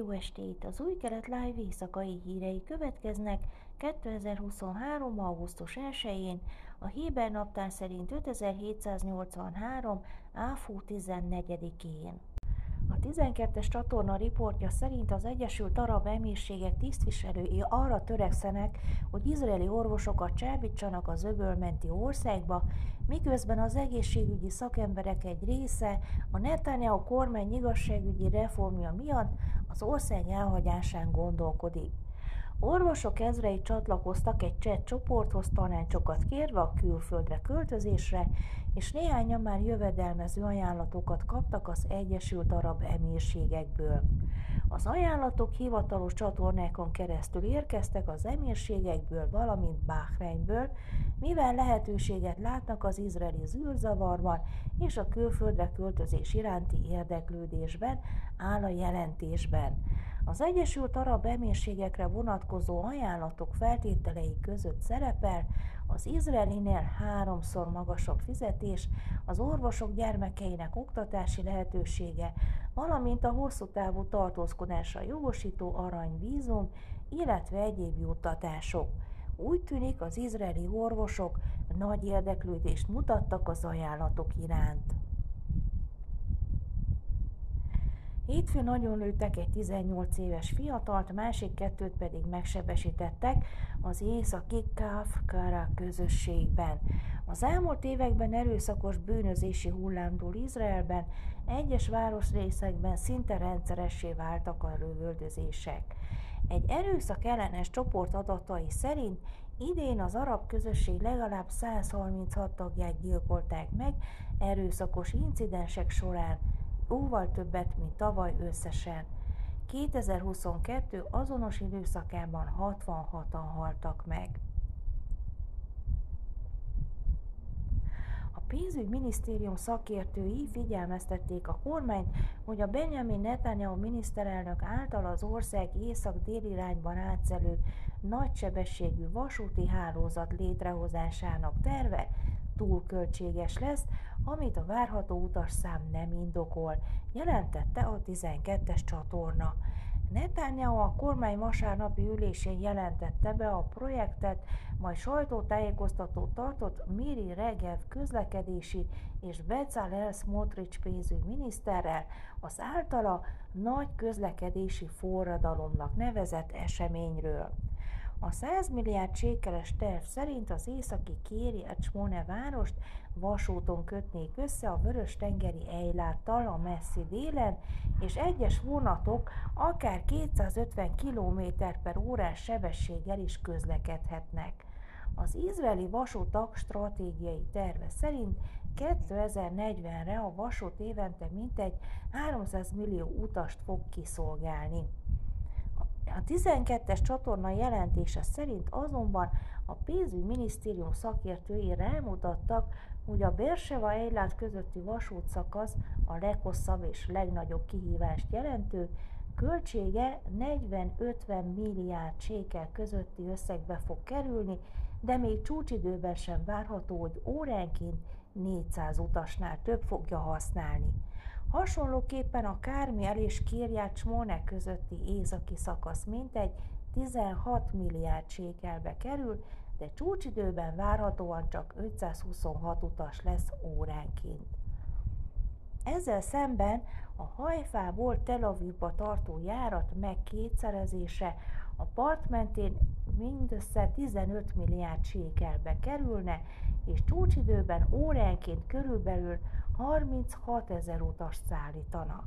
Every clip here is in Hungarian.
Jó estét! Az új kelet live éjszakai hírei következnek 2023. augusztus 1-én, a Héber naptár szerint 5783. áfú 14-én. A 12-es csatorna riportja szerint az Egyesült Arab Emírségek tisztviselői arra törekszenek, hogy izraeli orvosokat csábítsanak az öbölmenti országba, miközben az egészségügyi szakemberek egy része a Netanyahu kormány igazságügyi reformja miatt az ország elhagyásán gondolkodik. Orvosok ezrei csatlakoztak egy cset csoporthoz tanácsokat kérve a külföldre költözésre, és néhányan már jövedelmező ajánlatokat kaptak az Egyesült Arab Emírségekből. Az ajánlatok hivatalos csatornákon keresztül érkeztek az emírségekből, valamint Bahreinből, mivel lehetőséget látnak az izraeli zűrzavarban és a külföldre költözés iránti érdeklődésben, áll a jelentésben. Az Egyesült Arab Emírségekre vonatkozó ajánlatok feltételei között szerepel az izraelinél háromszor magasabb fizetés, az orvosok gyermekeinek oktatási lehetősége, valamint a hosszú távú tartózkodásra jogosító aranyvízum, illetve egyéb juttatások. Úgy tűnik, az izraeli orvosok nagy érdeklődést mutattak az ajánlatok iránt. Hétfőn nagyon lőttek egy 18 éves fiatalt, másik kettőt pedig megsebesítettek az északi Kafkara közösségben. Az elmúlt években erőszakos bűnözési hullámdul Izraelben, egyes városrészekben szinte rendszeressé váltak a lövöldözések. Egy erőszak ellenes csoport adatai szerint idén az arab közösség legalább 136 tagját gyilkolták meg erőszakos incidensek során, jóval többet, mint tavaly összesen. 2022 azonos időszakában 66-an haltak meg. A pénzügyminisztérium szakértői figyelmeztették a kormányt, hogy a Benjamin Netanyahu miniszterelnök által az ország észak-déli irányban átszelő nagysebességű vasúti hálózat létrehozásának terve túl költséges lesz, amit a várható utasszám nem indokol, jelentette a 12-es csatorna. Netanyahu a kormány vasárnapi ülésén jelentette be a projektet, majd sajtótájékoztatót tartott Miri Regev közlekedési és Bezalel Smotrich pénzügyminiszterrel az általa nagy közlekedési forradalomnak nevezett eseményről. A 100 milliárd sékeles terv szerint az északi Kéri Ecsmone várost vasúton kötnék össze a Vörös-tengeri Ejláttal a messzi délen, és egyes vonatok akár 250 km per órás sebességgel is közlekedhetnek. Az izraeli vasútak stratégiai terve szerint 2040-re a vasút évente mintegy 300 millió utast fog kiszolgálni. A 12-es csatorna jelentése szerint azonban a pénzügyminisztérium szakértői rámutattak, hogy a Berseva Eilát közötti vasútszakasz a leghosszabb és legnagyobb kihívást jelentő, költsége 40-50 milliárd sékel közötti összegbe fog kerülni, de még csúcsidőben sem várható, hogy óránként 400 utasnál több fogja használni. Hasonlóképpen a Kármiel és Kirját Smone közötti északi szakasz mintegy 16 milliárd sékelbe kerül, de csúcsidőben várhatóan csak 526 utas lesz óránként. Ezzel szemben a Hajfából Tel Avivba tartó járat megkétszerezése a part mentén mindössze 15 milliárd sékelbe kerülne, és csúcsidőben óránként körülbelül 36 ezer utast szállítana.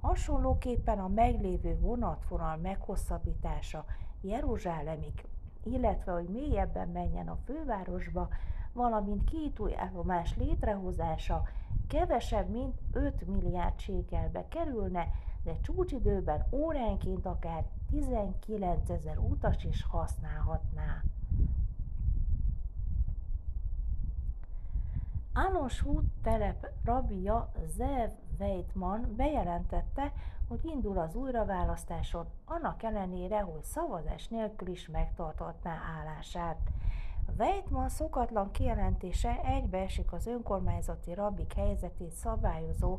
Hasonlóképpen a meglévő vonatvonal meghosszabbítása Jeruzsálemig, illetve hogy mélyebben menjen a fővárosba, valamint két új állomás létrehozása kevesebb, mint 5 milliárd sékelbe kerülne, de csúcsidőben óránként akár 19 ezer utas is használhatná. Ános út telep rabia Zev Weitman bejelentette, hogy indul az újraválasztáson, annak ellenére, hogy szavazás nélkül is megtartatná állását. Weitman szokatlan kijelentése egybeesik az önkormányzati rabik helyzetét szabályozó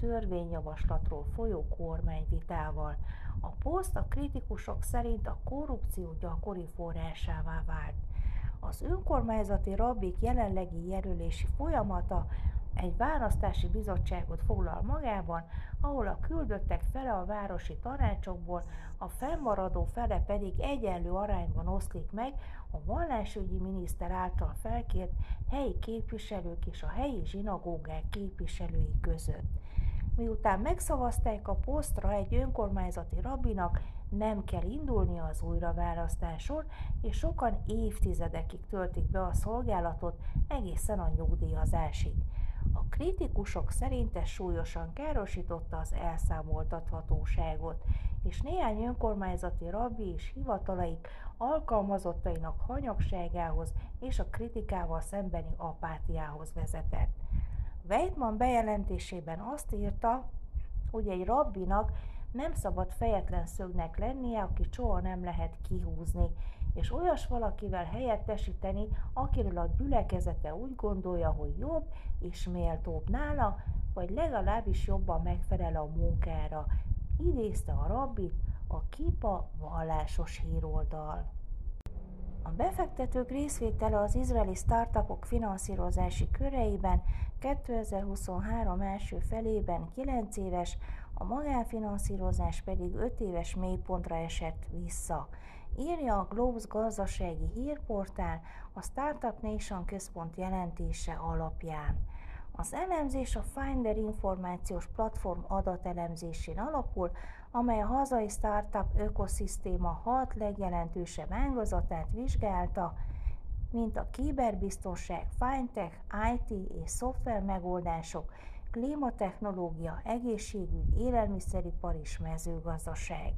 törvényjavaslatról folyó kormányvitával. A poszt a kritikusok szerint a korrupció gyakori forrásává vált. Az önkormányzati rabbik jelenlegi jelölési folyamata egy választási bizottságot foglal magában, ahol a küldöttek fele a városi tanácsokból, a fennmaradó fele pedig egyenlő arányban oszlik meg a vallásügyi miniszter által felkért helyi képviselők és a helyi zsinagógák képviselői között. Miután megszavazták a posztra egy önkormányzati rabbinak, nem kell indulni az újraválasztáson, és sokan évtizedekig töltik be a szolgálatot egészen a nyugdíjazásig. A kritikusok szerint ez súlyosan károsította az elszámoltathatóságot, és néhány önkormányzati rabbi és hivatalaik alkalmazottainak hanyagságához és a kritikával szembeni apátiához vezetett. Weidman bejelentésében azt írta, hogy egy rabbinak nem szabad fejetlen szögnek lennie, aki soha nem lehet kihúzni, és olyas valakivel helyettesíteni, akiről a gyülekezete úgy gondolja, hogy jobb és méltóbb nála, vagy legalábbis jobban megfelel a munkára, idézte a rabbit a Kipa vallásos híroldal. A befektetők részvétele az izraeli startupok finanszírozási köreiben 2023 első felében 9 éves, a magánfinanszírozás pedig 5 éves mélypontra esett vissza. Írja a Globes gazdasági hírportál a Startup Nation központ jelentése alapján. Az elemzés a Finder információs platform adatelemzésén alapul, amely a hazai startup ökoszisztéma hat legjelentősebb ágazatát vizsgálta, mint a kiberbiztonság, fintech, IT és szoftver megoldások, klímatechnológia, egészségügy, élelmiszeripar és mezőgazdaság.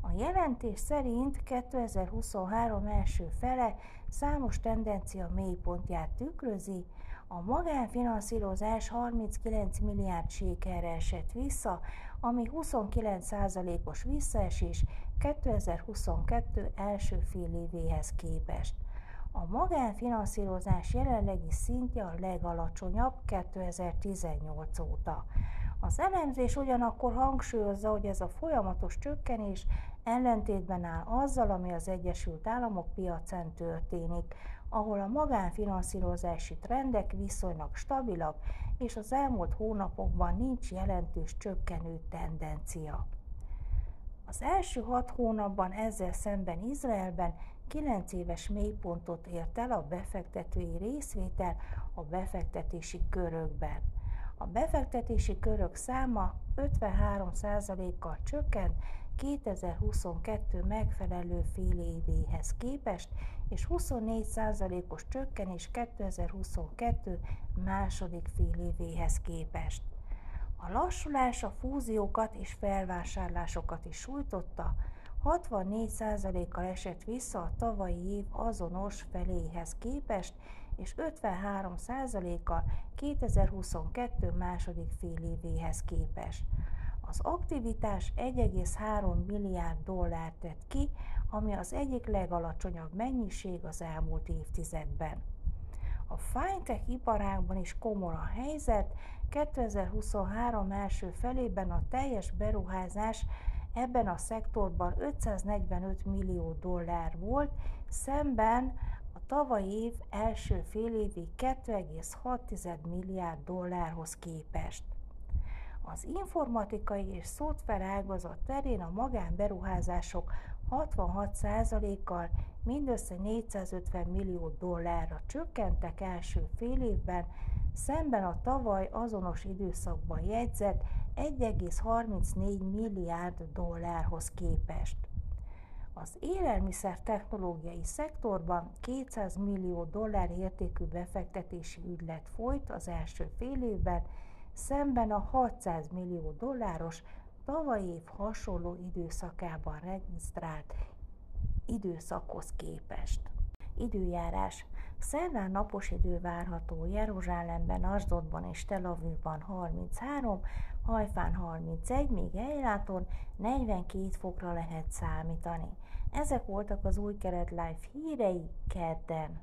A jelentés szerint 2023 első fele számos tendencia mélypontját tükrözi, a magánfinanszírozás 39 milliárd sékerre esett vissza, ami 29%-os visszaesés 2022 első fél évéhez képest. A magánfinanszírozás jelenlegi szintje a legalacsonyabb 2018 óta. Az elemzés ugyanakkor hangsúlyozza, hogy ez a folyamatos csökkenés ellentétben áll azzal, ami az Egyesült Államok piacán történik, ahol a magánfinanszírozási trendek viszonylag stabilak, és az elmúlt hónapokban nincs jelentős csökkenő tendencia. Az első hat hónapban ezzel szemben Izraelben 9 éves mélypontot ért el a befektetői részvétel a befektetési körökben. A befektetési körök száma 53%-kal csökkent 2022 megfelelő fél évéhez képest, és 24%-os csökkenés 2022 második fél évéhez képest. A lassulás a fúziókat és felvásárlásokat is sújtotta, 64%-kal esett vissza a tavalyi év azonos feléhez képest, és 53%-kal 2022 második fél évéhez képest. Az aktivitás 1,3 milliárd dollár tett ki, ami az egyik legalacsonyabb mennyiség az elmúlt évtizedben. A fintech iparágban is komor a helyzet, 2023 első felében a teljes beruházás ebben a szektorban 545 millió dollár volt, szemben a tavalyi év első félévi 2,6 milliárd dollárhoz képest. Az informatikai és szoftver ágazat terén a magánberuházások 66%-kal mindössze 450 millió dollárra csökkentek első fél évben, szemben a tavaly azonos időszakban jegyzett 1,34 milliárd dollárhoz képest. Az élelmiszer technológiai szektorban 200 millió dollár értékű befektetési ügylet folyt az első fél évben, szemben a 600 millió dolláros tavalyi év hasonló időszakában regisztrált időszakhoz képest. Időjárás. Szerdán napos idő várható Jeruzsálemben, Asdodban és Tel Avivban 33, Hajfán 31, míg Eiláton 42 fokra lehet számítani. Ezek voltak az új keret live hírei kedden.